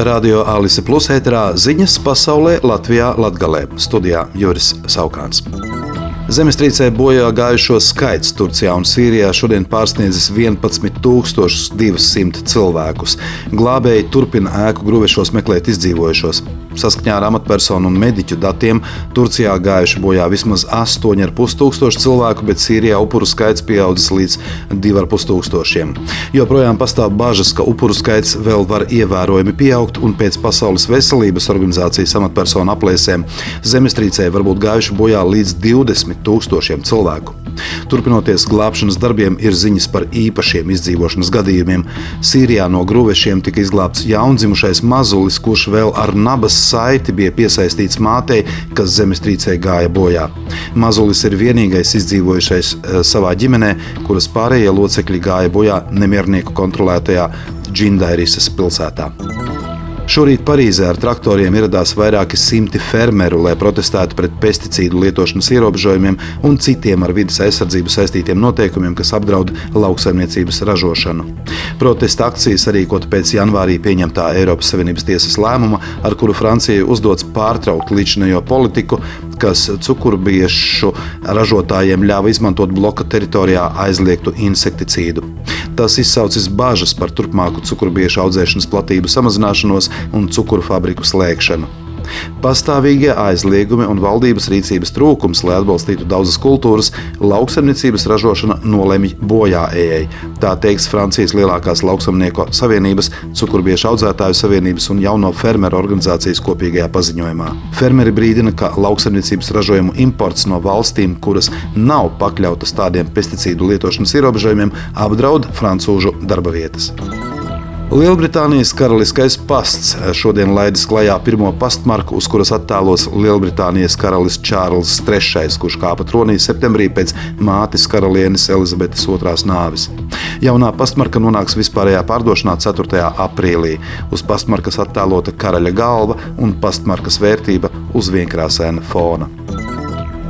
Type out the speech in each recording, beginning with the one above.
Radio Alise Plus ēterā ziņas pasaulē Latvijā Latgalē. Studijā Juris Saukāns. Zemestrīcē bojā gājušo skaits Turcijā un Sīrijā šodien pārsniedzis 11,200 cilvēkus. Glābēji turpina ēku gruvešos meklēt izdzīvojušos. Saskaņā ar amatpersonu un mediķu datiem Turcijā gājuši bojā vismaz 8,5 tūkstoši cilvēku, bet Sīrijā upuru skaits pieaudzis līdz 2,5 tūkstošiem. Joprojām pastāv bažas, ka upuru skaits vēl var ievērojami pieaugt, un pēc Pasaules veselības organizācijas amatpersonu aplēsēm zemestrīcē var būt gājuši bojā līdz 20 tūkstošiem cilvēku. Turpinoties glābšanas darbiem, ir ziņas par īpašiem izdzīvošanas gadījumiem. Sīrijā no gruvešiem tika izglābts jaundzimušais mazulis, kurš vēl ar nabas saiti bija piesaistīts mātei, kas zemestrīcē gāja bojā. Mazulis ir vienīgais izdzīvojušais eh, savā ģimenē, kuras pārējie locekļi gāja bojā nemiernieku kontrolētajā Džindairisas pilsētā. Šorīt Parīzē ar traktoriem ieradās vairāki simti fermeru, lai protestētu pret pesticīdu lietošanas ierobežojumiem un citiem ar vidas aizsardzību saistītiem noteikumiem, kas apdraud lauksaimniecības ražošanu. Protesta akcijas sarīkota pēc janvārī pieņemtā Eiropas Savienības tiesas lēmuma, ar kuru Francijai uzdots pārtraukt līdzinējo politiku, kas cukurbiešu ražotājiem ļāva izmantot bloka teritorijā aizliegtu insekticīdu. Tas izsaucis bažas par turpmāku cukurbiešu audzēšanas platību samazināšanos un cukuru fabriku slēgšanu. Pastāvīgie aizliegumi un valdības rīcības trūkums, lai atbalstītu daudzas kultūras, lauksaimniecības ražošana nolemj bojā ejai. Tā teiks Francijas lielākās lauksaimnieku savienības, cukurbiešu audzētāju savienības un jauno fermeru organizācijas kopīgajā paziņojumā. Fermeri brīdina, ka lauksaimniecības ražojumu imports no valstīm, kuras nav pakļautas tādiem pesticīdu lietošanas ierobežojumiem, apdraud francūžu darba vietas. Lielbritānijas karaliskais pasts šodien laidis klajā pirmo pastmarku, uz kuras attēlos Lielbritānijas karalis Čārls III, kurš kāpa tronī septembrī pēc mātes karalienes Elizabetes II nāves. Jaunā pastmarka nonāks vispārējā pārdošanā 4. aprīlī. Uz pastmarkas attēlota karaļa galva un pastmarkas vērtība uz vienkrāsaina fona.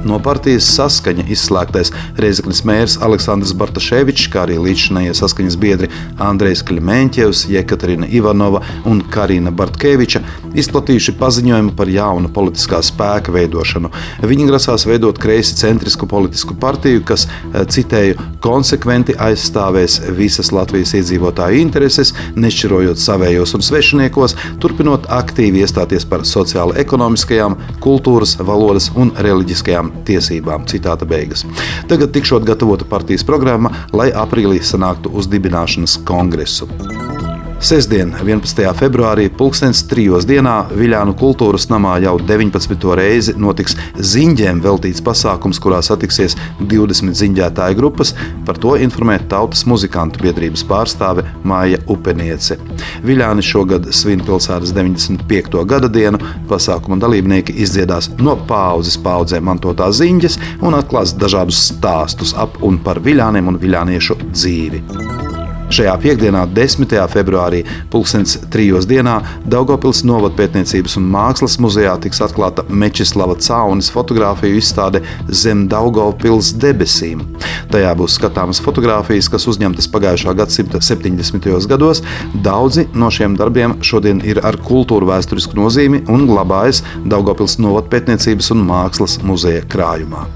No partijas saskaņa izslēgtais Reizeknas mērs Aleksandrs Bartaševičs, kā arī līdzšinējie saskaņas biedri Andrejs Kļemēņķevs, Jekaterina Ivanova un Karina Bartkeviča izplatījuši paziņojumu par jaunu politiskā spēka veidošanu. Viņi grasās veidot kreisi centrisku politisku partiju, kas, eh, citēju, konsekventi aizstāvēs visas Latvijas iedzīvotāju intereses, nešķirojot savējos un svešiniekos, turpinot aktīvi iestāties par sociālo-ekonomiskajām, kultūras, valodas un reliģiskajām tiesībām. Citāta beigas. Tagad tikšot gatavota partijas programma, lai aprīlī sanāktu uz dibināšanas kongresu. Sestdien, 11. februārī, 2003. dienā Viļānu kultūras namā jau 19. reizi notiks ziņģiem veltīts pasākums, kurā satiksies 20 ziņģētāju grupas. Par to informē Tautas muzikantu biedrības pārstāve Māja Upeniece. Viļāni šogad svin pilsētas 95. gada dienu. Pasākuma dalībnieki izdziedās no paudzes paudzē mantotās ziņģes un atklās dažādus stāstus ap un par viļāniem un viļāniešu dzīvi. Šajā piekdienā, 10. februārī, 2003. dienā Daugopils Novada pētniecības un mākslas muzejā tiks atklāta Mečislava Caunis fotografiju izstāde Zem Daugopils debesīm. Tajā būs skatāmas fotogrāfijas, kas uzņemtas pagājušā gadsimta 70. gados. Daudzi no šiem darbiem šodien ir ar kultūru vēsturisku nozīmi un glabājas Daugopils Novada pētniecības un mākslas muzeja krājumā.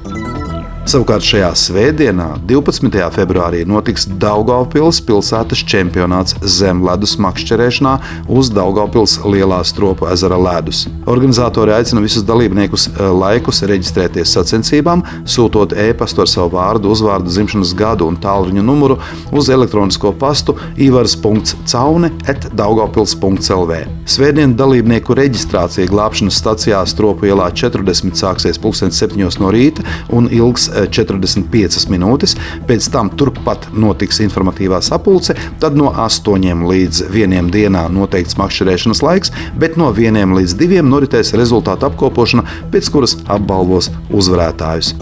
Savukārt šajā svētdienā, 12. februārī, notiks Daugopils pilsētas čempionāts zemledus makšķerēšanā uz Daugopils lielā stropu ezera ledus. Organizatori aicina visus dalībniekus eh, laikus reģistrēties sacensībām, sūtot e-pastu ar savu vārdu, uzvārdu, dzimšanas gadu un tālruņa numuru uz elektronisko pastu ivars.caune etdaugopils.lv. Svētdien dalībnieku reģistrācija glābšanas stacijā stropu ielā 40 sāksies 7 no rīta un ilgs 45 minūtes, pēc tam turpat notiks informatīvā sapulce, tad no 8 līdz 1 dienā noteikts makšķerēšanas laiks, bet no 1 līdz 2 noritēs rezultātu apkopošana, pēc kuras apbalvos uzvarētājus.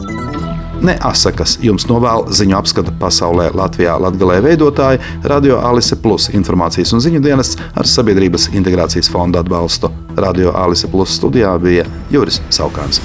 Ne asakas jums novēl ziņu apskata pasaulē Latvijā Latgalē veidotāji Radio Alise Plus informācijas un ziņu dienests ar Sabiedrības integrācijas fonda atbalstu. Radio Alise Plus studijā bija Juris Saukāns.